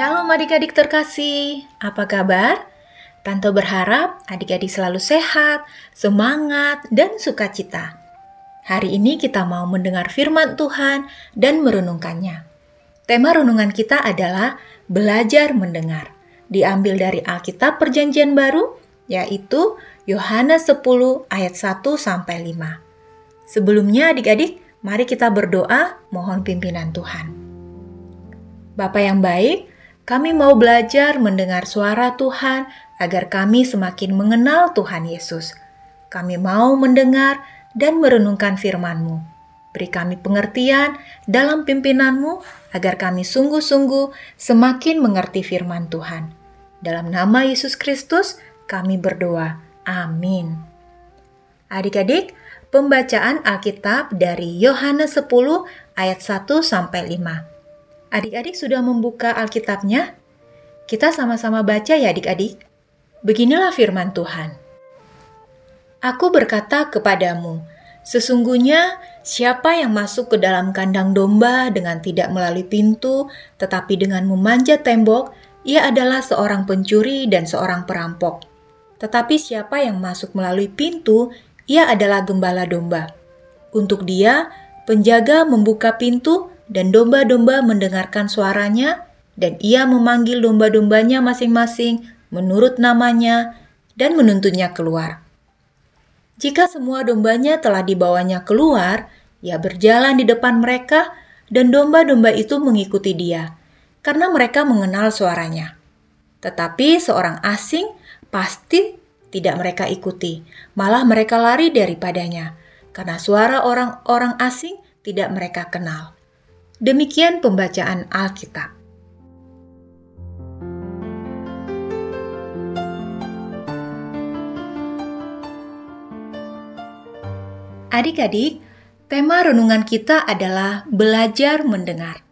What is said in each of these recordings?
Shalom adik-adik terkasih, apa kabar? Tante berharap adik-adik selalu sehat, semangat, dan sukacita. Hari ini kita mau mendengar firman Tuhan dan merenungkannya. Tema renungan kita adalah belajar mendengar. Diambil dari Alkitab Perjanjian Baru, yaitu Yohanes 10 ayat 1 sampai 5. Sebelumnya adik-adik, mari kita berdoa mohon pimpinan Tuhan. Bapak yang baik, kami mau belajar mendengar suara Tuhan agar kami semakin mengenal Tuhan Yesus. Kami mau mendengar dan merenungkan firman-Mu. Beri kami pengertian dalam pimpinan-Mu agar kami sungguh-sungguh semakin mengerti firman Tuhan. Dalam nama Yesus Kristus kami berdoa. Amin. Adik-adik, pembacaan Alkitab dari Yohanes 10 ayat 1 sampai 5. Adik-adik sudah membuka Alkitabnya? Kita sama-sama baca ya adik-adik. Beginilah firman Tuhan. Aku berkata kepadamu, sesungguhnya siapa yang masuk ke dalam kandang domba dengan tidak melalui pintu, tetapi dengan memanjat tembok, ia adalah seorang pencuri dan seorang perampok. Tetapi siapa yang masuk melalui pintu, ia adalah gembala domba. Untuk dia, penjaga membuka pintu dan domba-domba mendengarkan suaranya, dan ia memanggil domba-dombanya masing-masing menurut namanya dan menuntunnya keluar. Jika semua dombanya telah dibawanya keluar, ia berjalan di depan mereka, dan domba-domba itu mengikuti dia, karena mereka mengenal suaranya. Tetapi seorang asing pasti tidak mereka ikuti, malah mereka lari daripadanya, karena suara orang-orang asing tidak mereka kenal. Demikian pembacaan Alkitab. Adik-adik, tema renungan kita adalah belajar mendengar.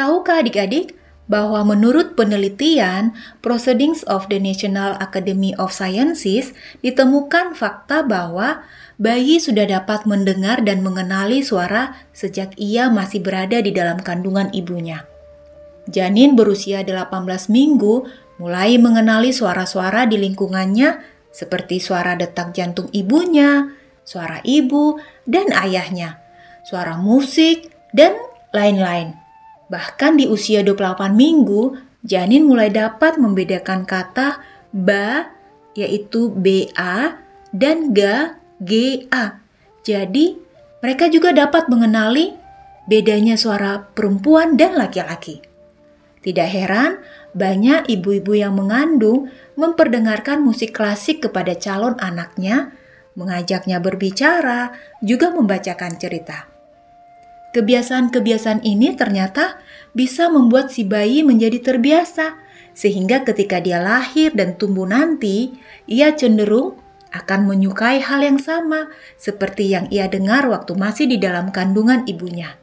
Tahukah adik-adik bahwa menurut penelitian Proceedings of the National Academy of Sciences ditemukan fakta bahwa bayi sudah dapat mendengar dan mengenali suara sejak ia masih berada di dalam kandungan ibunya. Janin berusia 18 minggu mulai mengenali suara-suara di lingkungannya seperti suara detak jantung ibunya, suara ibu dan ayahnya, suara musik, dan lain-lain. Bahkan di usia 28 minggu, janin mulai dapat membedakan kata ba yaitu BA dan ga GA. Jadi, mereka juga dapat mengenali bedanya suara perempuan dan laki-laki. Tidak heran, banyak ibu-ibu yang mengandung memperdengarkan musik klasik kepada calon anaknya, mengajaknya berbicara, juga membacakan cerita. Kebiasaan-kebiasaan ini ternyata bisa membuat si bayi menjadi terbiasa, sehingga ketika dia lahir dan tumbuh nanti, ia cenderung akan menyukai hal yang sama seperti yang ia dengar waktu masih di dalam kandungan ibunya.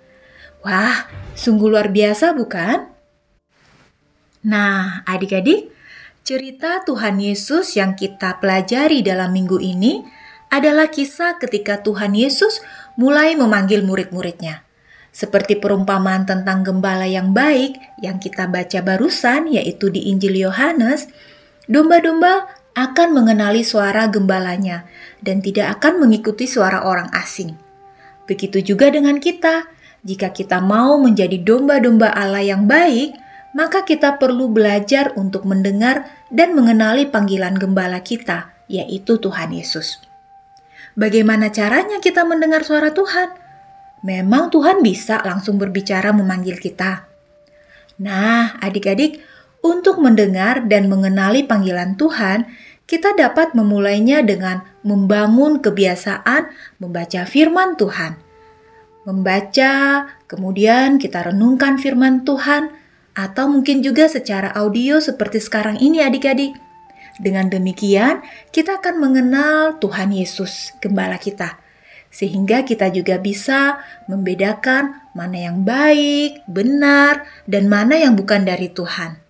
Wah, sungguh luar biasa, bukan? Nah, adik-adik, cerita Tuhan Yesus yang kita pelajari dalam minggu ini adalah kisah ketika Tuhan Yesus mulai memanggil murid-muridnya. Seperti perumpamaan tentang gembala yang baik yang kita baca barusan, yaitu di Injil Yohanes, domba-domba akan mengenali suara gembalanya dan tidak akan mengikuti suara orang asing. Begitu juga dengan kita, jika kita mau menjadi domba-domba Allah yang baik, maka kita perlu belajar untuk mendengar dan mengenali panggilan gembala kita, yaitu Tuhan Yesus. Bagaimana caranya kita mendengar suara Tuhan? Memang Tuhan bisa langsung berbicara memanggil kita. Nah, adik-adik, untuk mendengar dan mengenali panggilan Tuhan, kita dapat memulainya dengan membangun kebiasaan membaca firman Tuhan. Membaca, kemudian kita renungkan firman Tuhan, atau mungkin juga secara audio seperti sekarang ini adik-adik. Dengan demikian, kita akan mengenal Tuhan Yesus, gembala kita. Sehingga kita juga bisa membedakan mana yang baik, benar, dan mana yang bukan dari Tuhan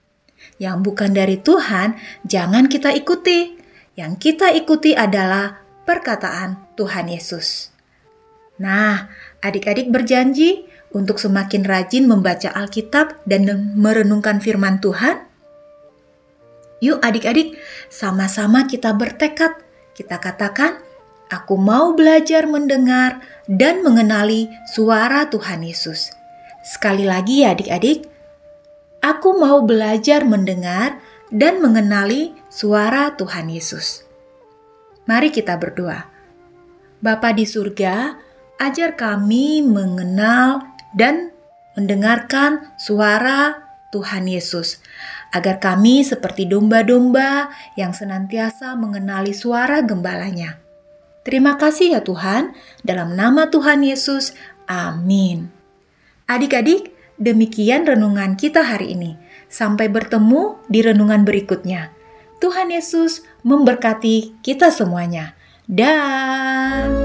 yang bukan dari Tuhan, jangan kita ikuti. Yang kita ikuti adalah perkataan Tuhan Yesus. Nah, adik-adik berjanji untuk semakin rajin membaca Alkitab dan merenungkan firman Tuhan? Yuk adik-adik, sama-sama kita bertekad. Kita katakan, aku mau belajar mendengar dan mengenali suara Tuhan Yesus. Sekali lagi ya adik-adik, aku mau belajar mendengar dan mengenali suara Tuhan Yesus. Mari kita berdoa. Bapa di surga, ajar kami mengenal dan mendengarkan suara Tuhan Yesus agar kami seperti domba-domba yang senantiasa mengenali suara gembalanya. Terima kasih ya Tuhan, dalam nama Tuhan Yesus, amin. Adik-adik, demikian renungan kita hari ini. Sampai bertemu di renungan berikutnya. Tuhan Yesus memberkati kita semuanya. Dan